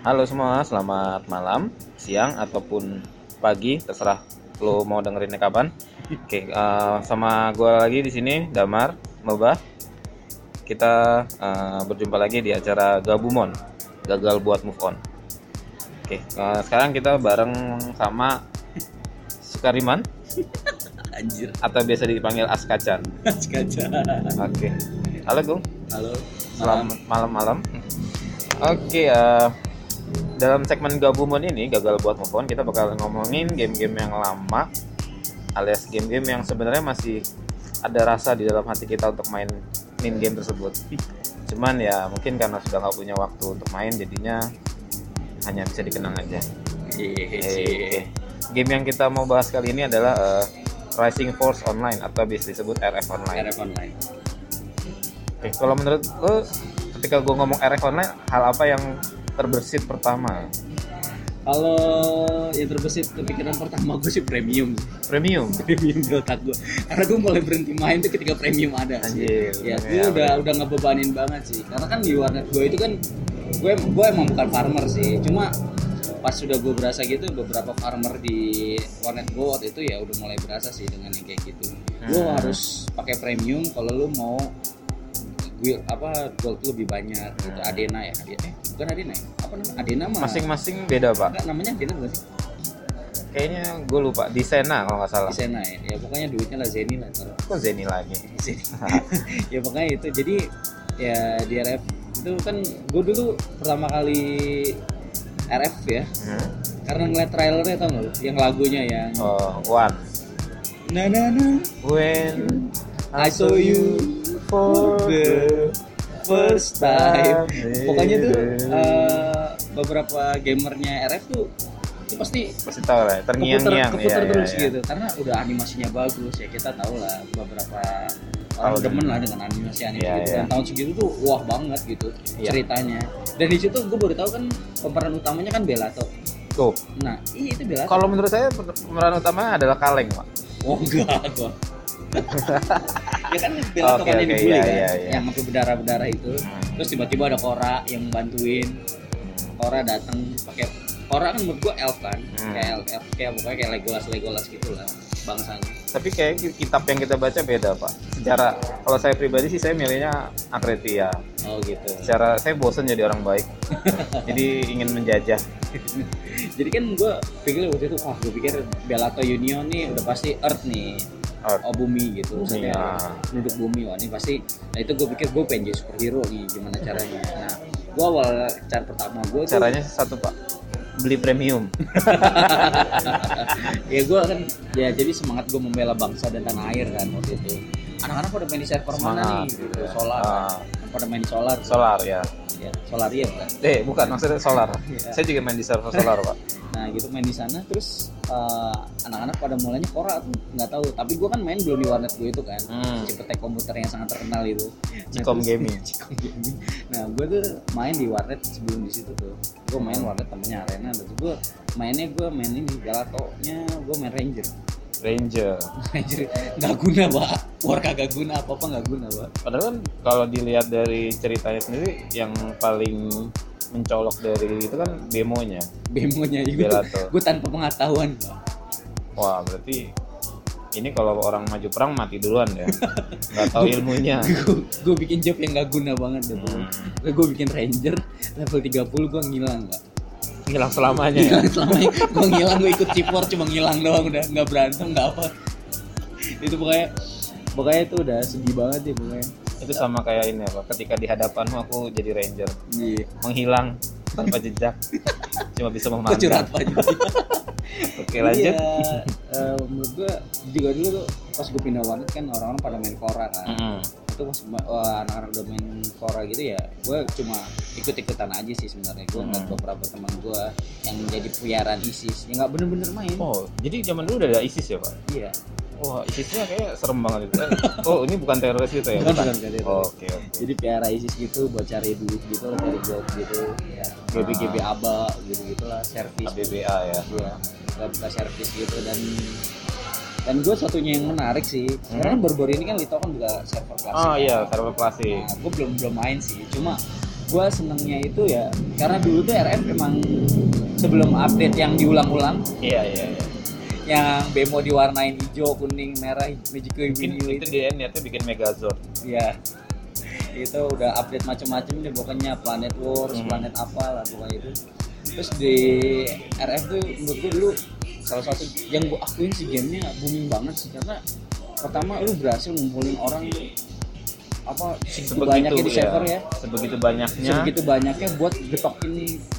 Halo semua, selamat malam, siang ataupun pagi, terserah lo mau dengerinnya kapan. Oke, eh, sama gue lagi di sini Damar, Mobah. Kita eh, berjumpa lagi di acara Gabumon, gagal buat move on. Oke, eh, sekarang kita bareng sama Sukariman Anjir, atau biasa dipanggil Askacan. kaca. Oke, halo Gung. Halo. Selamat malam-malam. Oke, eh, dalam segmen Gabumon ini gagal buat move on, kita bakal ngomongin game-game yang lama alias game-game yang sebenarnya masih ada rasa di dalam hati kita untuk main main game tersebut. Cuman ya mungkin karena sudah nggak punya waktu untuk main, jadinya hanya bisa dikenang aja. Eh, game yang kita mau bahas kali ini adalah eh, Rising Force Online atau bisa disebut RF Online. RF online. Oke, kalau menurut lo ketika gue ngomong RF online, hal apa yang terbersit pertama? Kalau yang terbesit kepikiran pertama gue sih premium. Premium. Premium di otak gue. Karena gue mulai berhenti main tuh ketika premium ada sih. Anjir. Ya, gue udah bener. udah ngebebanin banget sih. Karena kan di warnet gue itu kan gue gue emang bukan farmer sih. Cuma pas sudah gue berasa gitu beberapa farmer di warnet gue waktu itu ya udah mulai berasa sih dengan yang kayak gitu. Hmm. harus pakai premium kalau lo mau gue apa gold lebih banyak gitu. Hmm. Adena ya, Adena. Eh, bukan Adena ya? Apa namanya? Adena mah. Masing-masing beda pak. Enggak, namanya Adena bukan sih? Kayaknya gue lupa. Di Sena kalau nggak salah. Di Sena ya. Ya pokoknya duitnya lah Zeni lah taruh. Kok Zeni lagi? Zeni. ya pokoknya itu. Jadi ya di RF itu kan gue dulu pertama kali RF ya Hmm? karena ngeliat trailernya tau gak lu? yang lagunya yang Oh, one. na na na When I saw you for the first time pokoknya tuh eh, beberapa gamernya RF tuh itu pasti pasti tahu lah. Terngiang-ngiang. iya, terus iya. gitu karena udah animasinya bagus ya kita tahu lah beberapa orang Tahu demen lah dengan animasi animasi Iya, gitu iya. dan tahun segitu tuh wah banget gitu ceritanya dan di situ gue baru tahu kan pemeran utamanya kan Belato Tuh. nah iya itu Belato Kalau menurut saya pemeran utamanya adalah Kaleng pak. oh enggak gua ya kan Belato kan yang oke, dibully iya, kan iya, iya. yang sampai berdarah berdarah itu Hmm. terus tiba-tiba ada Kora yang bantuin Kora datang pakai Kora kan menurut gue elf kan Hmm. kayak elf, elf kayak pokoknya kayak Legolas Legolas gitu lah bangsanya Tapi kayak kitab yang kita baca beda pak. Secara kalau saya pribadi sih saya milihnya Akretia. oh gitu Secara saya bosen jadi orang baik. jadi ingin menjajah. jadi kan gue pikir waktu itu wah gue pikir Bellato Union nih udah pasti Earth nih Earth. oh bumi gitu maksudnya Iya. penduduk bumi wah ini pasti nah itu gue pikir gue pengen jadi superhero nih gimana caranya nah gue awal cara pertama gue tuh Caranya satu pak, beli premium. ya gue kan ya jadi semangat gue membela bangsa dan tanah air kan waktu itu anak-anak pada main di server mana Semangat, nih gitu solar Ah. pada main di solar Solar ya. ya solarium kan Eh bukan maksudnya solar. Iya. Saya juga main di server solar pak. nah gitu main di sana terus eh, anak-anak pada mulanya Kora tuh nggak tahu. Tapi gue kan main belum di warnet gue itu kan. Hmm. Cipetek komputer yang sangat terkenal itu. Nah, Cikom terus- Gaming. Cikom Gaming. Nah gue tuh main di warnet sebelum di situ tuh. Gue main warnet temennya arena terus gue mainnya gue main ini Galatonya gue main Ranger. Ranger. Ranger. Nggak guna pak. War kagak guna apa apa nggak guna pak. Padahal kan kalau dilihat dari ceritanya sendiri yang paling mencolok dari itu kan demonya. bemonya itu Belato. gue tanpa pengetahuan Wah berarti ini kalau orang maju perang mati duluan ya. Nggak tahu ilmunya. gue bikin job yang nggak guna banget deh Hmm. gue bikin Ranger level 30 gue ngilang pak Hilang selamanya. ya. Ngilang selama gue ngilang gue ikut cipor cuma ngilang doang udah nggak berantem nggak apa itu pokoknya pokoknya itu udah sedih banget ya pokoknya Itu sama kayak ini apa? Ketika di hadapanmu aku jadi ranger, iya menghilang tanpa jejak, cuma bisa memandang. curhat Oke lanjut. Iya, eh, menurut gue juga dulu tuh pas gue pindah warnet kan orang-orang pada main Kora kan Mm-mm. itu pas anak-anak udah main Kora gitu ya gue cuma ikut-ikutan aja sih sebenarnya gue ngeliat Hmm. beberapa teman gue yang jadi peliharaan ISIS yang nggak bener-bener main Oh, jadi zaman dulu udah ada ISIS ya pak? iya Wah, ISISnya kayak serem banget itu. Oh, ini bukan teroris gitu ya? Bukan, bukan, bukan teroris. Oh, Oke, oke. jadi piara ISIS gitu buat cari duit gitu cari gold gitu ya GB GB aba gitu gitulah servis ABBA ya. Iya, buka buka servis gitu dan dan gue satunya yang menarik sih sekarang kan baru-baru ini kan Lito kan juga server klasik Oh kan. iya, server klasik. nah, gue belum belum main sih cuma gue senengnya itu ya karena dulu tuh RF emang sebelum update yang diulang-ulang iya iya iya yang bemo diwarnain hijau kuning merah Magical mungkin itu itu. dia niatnya bikin Megazord. Ya itu udah update macam-macam deh pokoknya Planet Wars Hmm. Planet apa lah pokoknya itu. Terus di RF tuh menurut gue dulu salah satu yang gue akuin sih gamenya booming banget sih karena pertama lu berhasil ngumpulin orang tuh apa segitu banyaknya di server ya sebegitu banyaknya sebegitu banyaknya buat getokin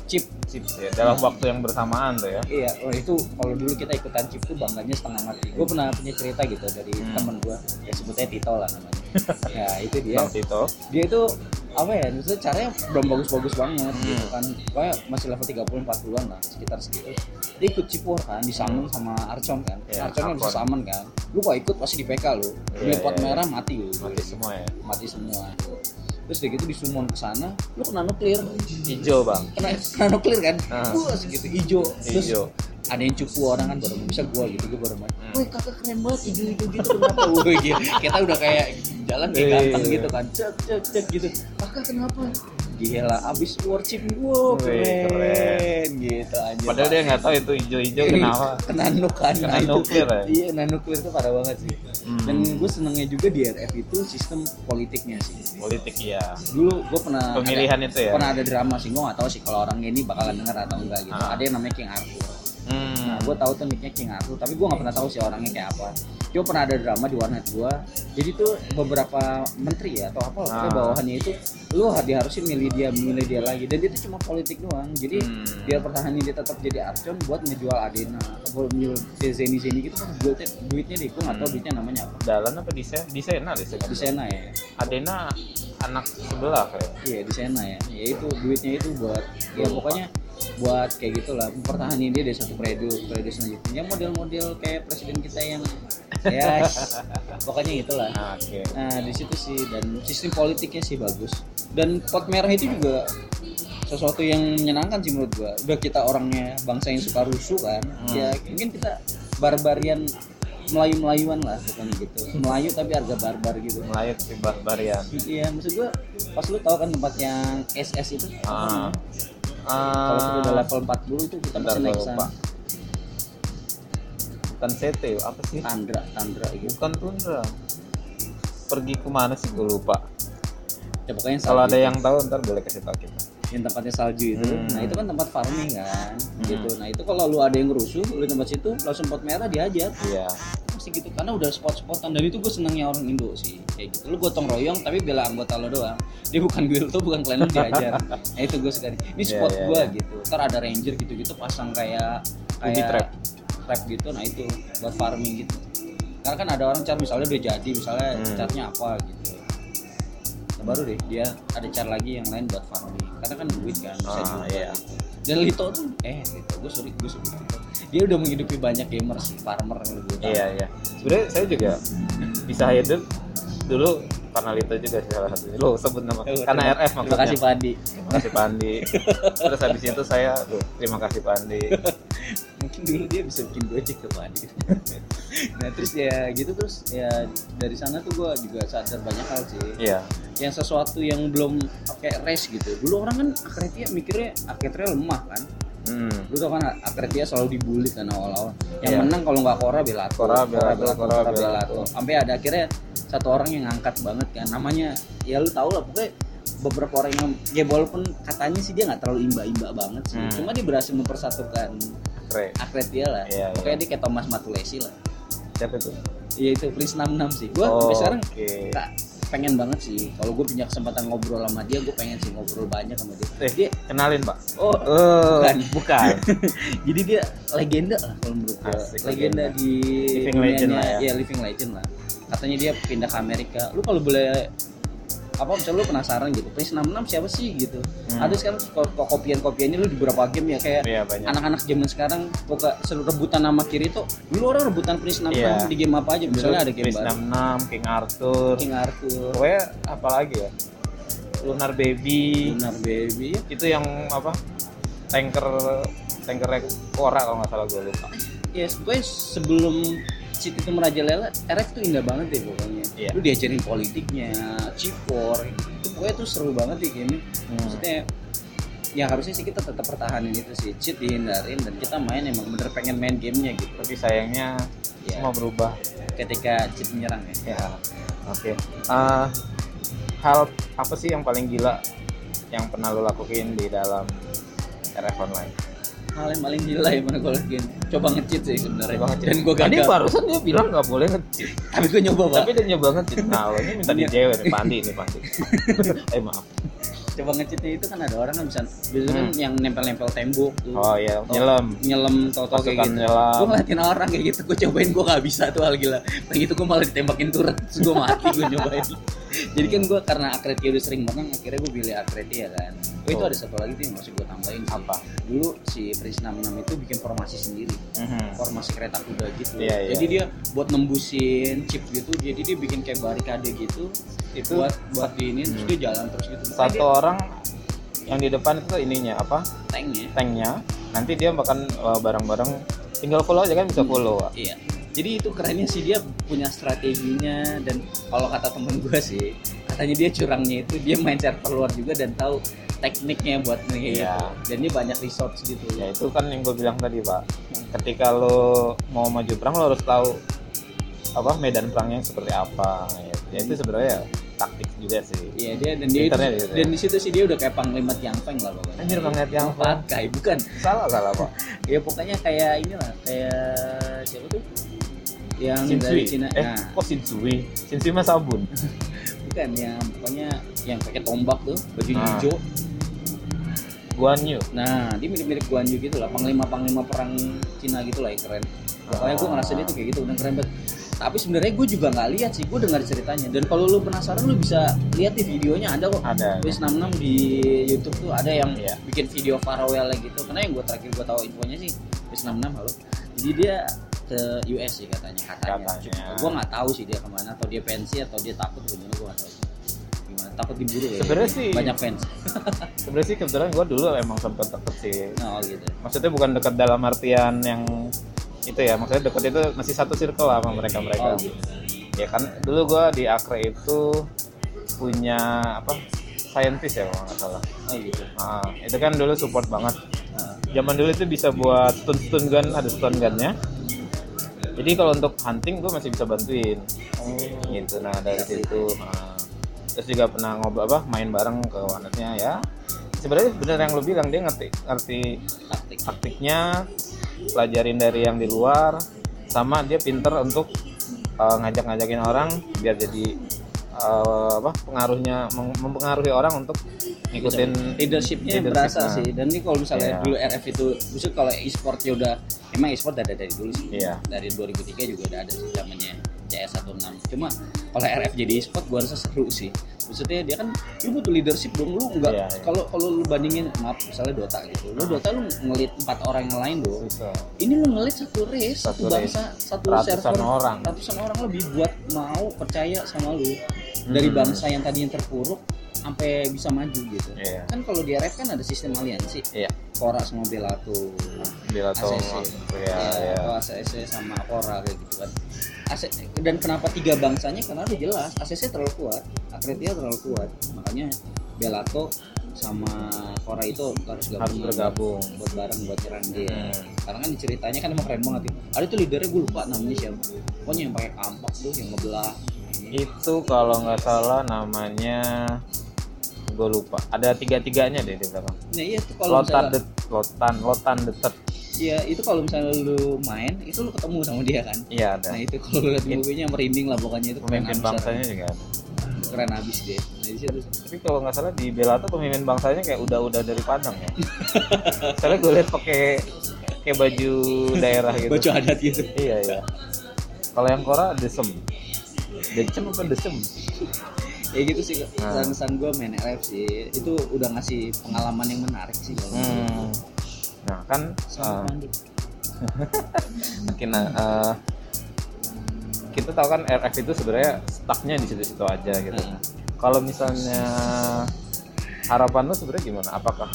chip chips ya dalam waktu yang bersamaan tuh ya Iya, oh itu kalau dulu kita ikutan chip tuh bangganya setengah mati. Gue pernah punya cerita gitu dari Hmm. temen gue, ya sebutnya Tito lah namanya. ya itu dia. Bang Tito Dia itu apa ya? Maksudnya caranya belum bagus-bagus banget Hmm. gitu kan. Kayak masih level 30 40-an lah, sekitar segitu. Dia ikut chip war kan, disamon sama Archon kan. Iya, Archon kan bisa summon kan. Lu kok ikut pasti di PK lu. Iya, Beli pot iya, merah mati lu. mati semua ya Mati semua. Terus dia gitu disummon ke sana, lu kena nuklir hijau bang kena kena nuklir kan Ah. wah segitu hijau terus Hijau. Ada yang cupu orang kan baru bisa gua gitu gua baru main Hmm. woi kakak keren banget hijau hijau gitu kenapa woi gitu. kita udah kayak jalan kayak Iya, ganteng iya. gitu kan cek cek cek gitu kakak kenapa gila abis war chip wow Wih, keren, keren. gitu aja padahal dia nggak tahu itu hijau-hijau kenapa kena nuk kan Kena Nah, itu- nuklir ya? iya kena nuklir itu parah banget sih Hmm. dan gue senengnya juga di RF itu sistem politiknya sih politik ya dulu gue pernah Pemilihan ada, itu ya? pernah ada drama sih gue gak tahu sih kalau orang ini bakalan denger atau enggak gitu Ah. ada yang namanya King Arthur gue tahu tuh nicknya King Arthur tapi gue gak pernah tahu sih orangnya kayak apa cuma pernah ada drama di warnet gue jadi tuh beberapa menteri ya atau apa lah pokoknya Ah. bawahannya itu lu diharusin milih dia milih dia lagi dan itu cuma politik doang jadi Hmm. biar pertahanan dia tetap jadi Archon buat ngejual Adena buat ngejual Zeni Zeni gitu kan duitnya duitnya deh gue gak tahu Hmm. duitnya namanya apa Dalan apa di Sen? Di Sena di Sena. di Sena ya Adena anak sebelah kayak. Iya di sana ya. Ya itu duitnya itu buat ya Lupa. pokoknya buat kayak gitulah mempertahankan dia dari satu periode periode selanjutnya. Ya model-model kayak presiden kita yang ya pokoknya itulah. Nah, Oke. Nah di situ sih dan sistem politiknya sih bagus. Dan pot merah itu juga sesuatu yang menyenangkan sih menurut gua. Udah kita orangnya bangsa yang suka rusuh kan. Hmm. Ya mungkin kita barbarian Melayu-Melayuan lah pokoknya gitu. Melayu tapi harga barbar gitu. Melayu si barbarian. Iya, maksud gua pas lu tahu kan tempat yang SS itu Ah. Kita udah Ah. level 40 itu kita Bentar masih naik sana. Bukan CT, apa sih? Tandra, Tandra gitu. Bukan Tundra. Pergi ke mana sih gue lupa. Ya pokoknya Kalau ada itu. yang tahu ntar boleh kasih tahu kita. yang tempatnya salju itu. Hmm. Nah, itu kan tempat farming kan. Hmm. Gitu. Nah, itu kalau lu ada yang rusuh, lu di tempat situ langsung pot merah dihajar. Iya. Pasti gitu karena udah spot-spotan dan itu gue senangnya orang Indo sih. Kayak gitu. Lu gotong royong tapi bela anggota lo doang. Dia bukan guild tuh, bukan klan lu dihajar. nah, itu gue sekali. Ini Iya, spot iya, gua iya. gitu. Ntar ada ranger gitu-gitu pasang kayak Ubi kayak trap. trap gitu. Nah, itu buat farming gitu. Karena kan ada orang car misalnya udah jadi, misalnya Hmm. carnya apa gitu. Nah, baru deh dia ada cara lagi yang lain buat farming. Karena kan duit kan bisa Ah, juga. iya. Dan Lito tuh eh Lito gue sorry gue sebut Lito. Dia udah menghidupi banyak gamer sih, farmer kalau gue tahu. Iya, iya. Sebenarnya saya juga bisa hidup dulu karena Lito juga sih salah satunya. Lo sebut nama. Oh, karena terima- RF maksudnya. Terima kasih Pandi. Terima kasih Pandi. Terus habis itu saya, tuh, terima kasih Pandi. Mungkin dulu dia bisa bikin gojek tuh Pandi. nah terus ya gitu terus ya dari sana tuh gue juga sadar banyak hal sih. Iya. Yang sesuatu yang belum kayak race gitu. Dulu orang kan Akretia mikirnya Akretia lemah kan. Hmm. Lu tau kan Akretia selalu dibully kan awal-awal. Yang Iya. menang kalau nggak Kora Belato. Kora, Belato, Kora, Belato. Sampai ada akhirnya satu orang yang ngangkat banget kan. Namanya ya lu tau lah pokoknya beberapa orang yang ya walaupun katanya sih dia nggak terlalu imba-imba banget sih. Hmm. Cuma dia berhasil mempersatukan. Akretia lah. Iya, pokoknya iya. dia kayak Thomas Matulesi lah. Siapa itu? Iya itu Prince 66 sih. Gua Oh, sampai sekarang Oke. Kak, pengen banget sih kalau gue punya kesempatan ngobrol sama dia gue pengen sih ngobrol banyak sama dia Eh, dia kenalin, Pak. oh Oh, bukan. bukan. jadi dia legenda lah kalau menurut gue Asik, legenda, legenda. di Living legend lah ya. iya, living legend lah katanya dia pindah ke Amerika lu kalau boleh apa misalnya lu penasaran gitu Prince 66 siapa sih gitu Hmm. ada sekarang kok kopian-kopiannya lu di beberapa game ya kayak banyak. anak-anak zaman sekarang pokok seru rebutan nama kiri tuh dulu orang rebutan Prince 66 Iya. di game apa aja misalnya ada game baru 66, King Arthur. King Arthur Pokoknya apa lagi ya? Lunar Baby. Lunar Baby Itu yang apa? Tanker tanker Kora kalau nggak salah gue lupa. ya pokoknya sebelum City itu merajalela RF tuh indah banget deh pokoknya. Iya. lu diajarin politiknya cipor itu gue tuh seru banget di game Hmm. maksudnya ya harusnya sih kita tetap pertahanin itu sih cheat dihindarin dan kita main emang bener pengen main gamenya gitu. Tapi sayangnya Ya. semua berubah. Ketika cheat menyerang ya. Ya oke. Eh, hal apa sih yang paling gila yang pernah lo lakuin di dalam RF online hal yang paling gila ya mana gue lagi coba nge-cheat sih sebenarnya. Dan gue Tadi gagal. barusan dia bilang nggak boleh ngecheat tapi gue nyoba pak. Tapi dia nyoba ngecheat nah lo ini minta di cewek nih pandi nih pandi eh maaf. Coba nge-cheatnya itu kan ada orang kan bisa biasanya Hmm. yang nempel-nempel tembok tuh. Oh iya. Tau- nyelam. Nyelam tau-tau kayak gitu. nyelam. Gue ngeliatin orang kayak gitu. Gue cobain gue gak bisa tuh hal gila. Kayak gitu gue malah ditembakin terus gue mati gue nyobain jadi kan gue karena akreti udah sering menang akhirnya gue pilih akreti ya kan oh, itu Oh. ada satu lagi tuh yang masih gue tambahin sih. apa dulu si Pris 66 itu bikin formasi sendiri Mhm. formasi kereta kuda gitu Iya, iya. jadi dia buat nembusin chip gitu jadi dia bikin kayak barikade gitu itu buat buat di ini terus Hmm. dia jalan terus gitu satu orang yang di depan itu ininya apa dia tanknya tanknya nanti dia makan uh, barang-barang tinggal follow aja kan bisa follow Wak. Iya. Jadi itu kerennya sih dia punya strateginya dan kalau kata temen gue sih katanya dia curangnya itu dia main server luar juga dan tahu tekniknya buat nih Iya. dan dia banyak resource gitu ya itu kan yang gue bilang tadi pak ketika lo mau maju perang lo harus tahu apa medan perangnya seperti apa ya, ya itu sebenarnya taktik juga sih Iya dia dan dia itu, gitu ya. dan di situ sih dia udah kayak panglima Tiang Feng lah pokoknya. Anjir, Panglima Tiang Feng. pakai bukan. salah salah pak Ya pokoknya kayak inilah kayak siapa tuh? Yang dari Shinsui Cina. eh Nah, kok Shinsui Shinsui mah sabun bukan yang pokoknya yang pakai tombak tuh, baju Ah. hijau. Guan Yu Nah, dia mirip-mirip Guan Yu gitu lah, panglima-panglima perang Cina gitu lah yang keren. Pokoknya gue ngerasa dia tuh kayak gitu, udah keren banget. Tapi sebenarnya gue juga nggak lihat sih, gue dengar ceritanya. Dan kalau lu penasaran lu bisa lihat di videonya ada kok. ada Wis 66 di YouTube tuh ada yang Iya. bikin video farewell gitu. Karena yang gue terakhir gue tahu infonya sih Wis 66 halo. Jadi dia ke US sih katanya katanya. Katanya. Gue nggak tahu sih dia ke mana atau dia pensi atau dia takut gimana gue nggak tahu. Gimana takut diburu ya? Sebenarnya sih- banyak fans. sebenarnya sih kebetulan gue dulu emang sempet deket sih Oh gitu. maksudnya bukan dekat dalam artian yang itu ya maksudnya dekat itu masih satu circle lah sama mereka mereka Oh, gitu. ya kan dulu gua di Akre itu punya apa scientist ya kalau nggak salah Oh gitu. Nah, itu kan dulu support banget Nah, zaman dulu itu bisa buat stun stun gun ada stun gunnya jadi kalau untuk hunting gue masih bisa bantuin. Gitu. Nah dari situ nah, terus juga pernah ngobrol apa main bareng ke warnetnya ya. Sebenarnya bener yang lo bilang dia ngerti ngerti taktik. taktiknya pelajarin dari yang di luar sama dia pinter untuk uh, ngajak-ngajakin orang biar jadi uh, apa pengaruhnya mem- mempengaruhi orang untuk ngikutin leadershipnya leadership, berasa nah. sih dan ini kalau misalnya Iya. dulu RF itu maksudnya kalau e-sportnya udah emang e-sport ada dari dulu sih Iya. dari 2003 juga udah ada sih namanya CS16 cuma kalau RF jadi e-sport gua rasa seru sih maksudnya dia kan lu butuh leadership dong lu nggak Iya, iya. kalau kalau lu bandingin maaf misalnya Dota gitu lu Dota lu ngelit empat orang yang lain dong susah ini lu ngelit satu race Satu satu, race. bangsa satu Ratusan server orang. ratusan orang lebih buat mau percaya sama lu dari Hmm. bangsa yang tadinya terpuruk sampai bisa maju gitu. Iya. kan kalau di RF kan ada sistem aliansi. Iya. Kora sama Belato bila tahu ACC ya, ya. ACC sama Kora kayak gitu kan. AC dan kenapa tiga bangsanya? Karena udah jelas ACC terlalu kuat Akretia terlalu kuat. Makanya Belato sama Kora itu harus gabung Harus bergabung. buat bareng buat nyerang dia. Hmm. karena kan ceritanya kan emang keren banget. Ya. ada tuh leadernya gue lupa namanya siapa. Pokoknya yang pakai kampak tuh yang ngebelah. Itu kalau nggak salah namanya gue lupa. Ada tiga tiganya deh di belakang. Nah iya tuh kalau lotan misalnya det lotan lotan detet Iya itu kalau misalnya lu main itu lu ketemu sama dia kan? Iya ada. Nah itu kalau lu lihat movie-nya merinding lah pokoknya itu pemimpin bangsanya juga ada. Keren abis dia. Nah di situ. Tapi kalau nggak salah di Bella tuh pemimpin bangsanya kayak udah-udah dari Padang ya. Soalnya gue lihat pakai kayak baju daerah gitu. Baju adat gitu. iya iya. Kalau yang Kora desem desem apa desem Ya gitu sih Nah. kesan gue main RF sih itu udah ngasih pengalaman yang menarik sih kalau hmm. nah kan Pandu. mungkin eh, kita tahu kan RF itu sebenarnya stucknya di situ-situ aja gitu Hmm. kalau misalnya harapan lu sebenarnya gimana apakah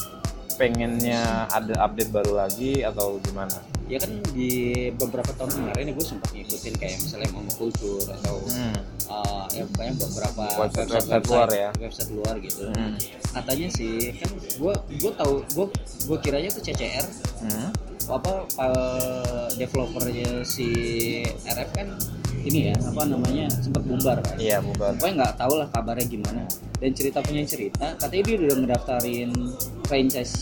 pengennya ada update baru lagi atau gimana ya kan di beberapa tahun kemarin gue sempat ngikutin kayak misalnya mau kultur atau Hmm. uh, ya pokoknya beberapa Website- website luar ya. website luar gitu Hmm. katanya sih kan gue gue tahu gue gue kiranya tuh CCR Hmm. apa uh, developernya si RF kan ini ya apa namanya sempat bubar kan Iya, bukan. pokoknya nggak tahu lah kabarnya gimana dan cerita punya cerita katanya dia udah ngedaftarin franchise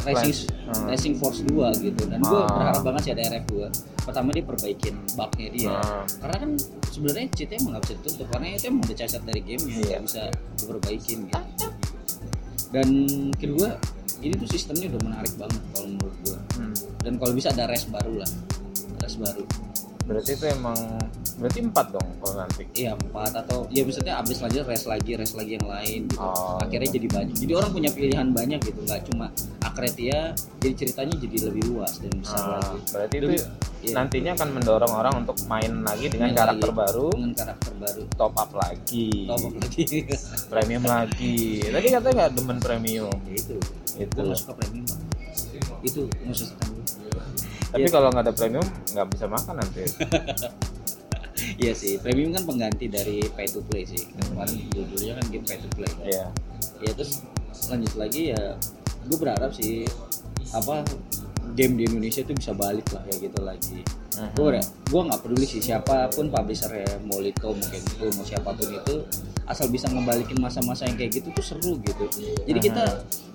Racing, Hmm. Racing Force 2 gitu dan gue Ah. berharap banget sih ada RF 2 pertama dia perbaikin bugnya dia Ah. karena kan sebenarnya cheatnya emang nggak bisa ditutup karena itu emang udah cacat dari game Iya. nggak bisa diperbaikin gitu dan kedua ini tuh sistemnya udah menarik banget kalau menurut gue Hmm. dan kalau bisa ada race baru lah race baru Berarti itu emang berarti empat dong kalau nanti. Iya empat atau ya maksudnya abis lanjut race lagi race lagi yang lain gitu. Oh, akhirnya jadi banyak jadi orang punya pilihan banyak gitu nggak cuma Akretia jadi ceritanya jadi lebih luas dan besar Ah, lagi berarti itu iya. nantinya akan mendorong orang untuk main lagi dengan Main karakter lagi. baru, dengan karakter baru top up lagi, top up lagi premium lagi. Tadi katanya nggak demen premium. ya itu Itu. nggak suka premium itu gue Tapi Iya. kalau nggak ada premium nggak bisa makan nanti. iya sih premium kan pengganti dari pay to play sih kan kemarin dulunya kan game pay to play kan Iya. ya terus lanjut lagi ya gue berharap sih apa game di Indonesia itu bisa balik lah ya gitu lagi. Gue udah gue nggak peduli sih siapa pun publisher ya mau Lito mau Genko mau siapa pun itu asal bisa ngebalikin masa-masa yang kayak gitu tuh seru gitu. Jadi kita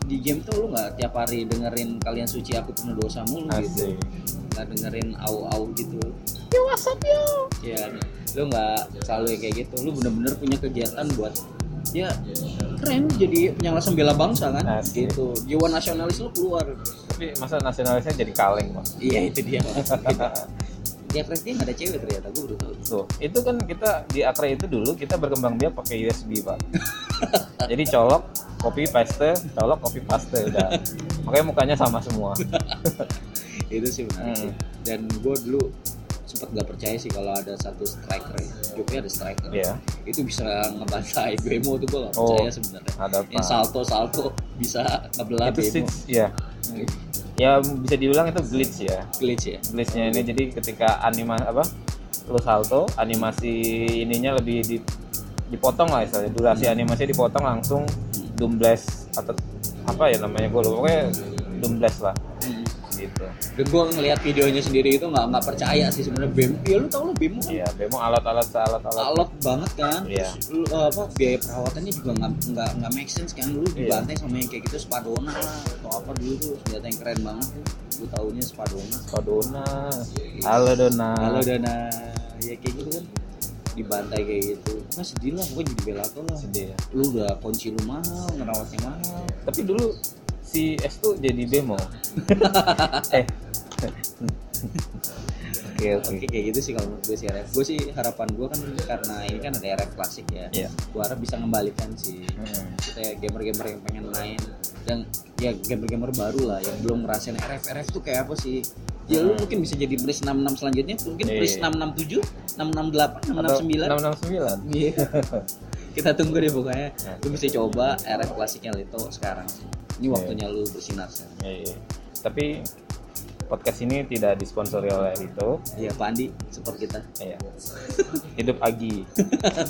di game tuh lu nggak tiap hari dengerin kalian suci aku penuh dosa mulu gitu. Asik. nggak dengerin au au gitu ya whatsapp yo? Ya lu nggak selalu yang kayak gitu. Lu bener-bener punya kegiatan buat ya keren jadi penyelesaian bela bangsa kan Asik. gitu jiwa nasionalis lu keluar Tapi masa nasionalisnya jadi kaleng, Mas. iya itu dia ya dia nggak ada cewek ternyata gue baru tahu Tuh, itu kan kita di Akre itu dulu kita berkembang biak pakai USB, Pak. Jadi colok, copy paste, colok, copy paste udah. Makanya mukanya sama semua. itu sih benar Hmm. sih dan gue dulu sempat nggak percaya sih kalau ada satu striker ya Jogja ada striker Iya. itu bisa ngebantai Bemo tuh gue nggak Oh, percaya sebenarnya Ada apa? yang salto salto bisa ngebelah itu Bemo ya. Ya bisa dibilang itu glitch ya. glitch ya Glitchnya ini jadi ketika anima apa? Lu salto, animasi ininya lebih di, dipotong lah istilahnya. Durasi animasinya dipotong langsung doom blast atau apa ya namanya gue lupa. Pokoknya doom blast lah Hmm. Gitu. dan gue ngelihat videonya sendiri itu nggak nggak percaya sih sebenarnya Bemo ya lu tau lah Bemo kan Iya, demo alat-alat alat-alat. alot banget kan Iya. Terus lu, apa biaya perawatannya juga nggak nggak nggak make sense kan lu Iya. dibantai sama yang kayak gitu Spadona lah atau apa dulu tuh senjata yang keren banget tuh gue taunya Spadona Oh, Dona. Halo Dona. Halo Dana ya kayak gitu kan dibantai kayak gitu nah sedih lah gue jadi belato lah Sedih ya. lu udah kunci lu mahal ngerawatnya mahal Tapi dulu si S tuh jadi demo. eh. Oke oke. Oke kayak gitu sih kalau menurut gue sih RF. Gue sih harapan gue kan karena ini kan ada RF klasik ya. Iya. Gue harap bisa ngembalikan sih. Hmm. Kita ya gamer-gamer yang pengen main dan ya gamer-gamer baru lah yang belum ngerasain RF. RF tuh kayak apa sih? Ya lu mungkin bisa jadi Bris 66 selanjutnya, mungkin Iya. Bris 667, 668, 669. 669. Iya. Kita tunggu deh pokoknya. Ya. Lu bisa coba RF klasiknya Lito sekarang. Ini waktunya lu bersinar. Iya, iya. Tapi podcast ini tidak disponsori oleh Rito. Iya, Pak Andi support kita. Iya. Hidup Agi.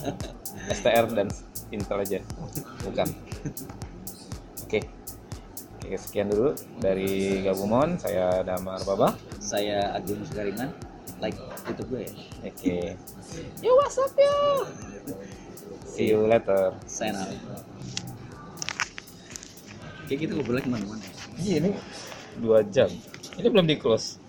STR dan Intelijen. Bukan. Oke. Oke, sekian dulu dari Gabumon. Saya Damar Baba. Saya Agung Sugariman. Like YouTube gue ya. Oke. Ya WhatsApp ya. See you later. Sign out. Kayak gitu ngobrolnya ke mana-mana. Iya ini dua jam. Ini belum di close.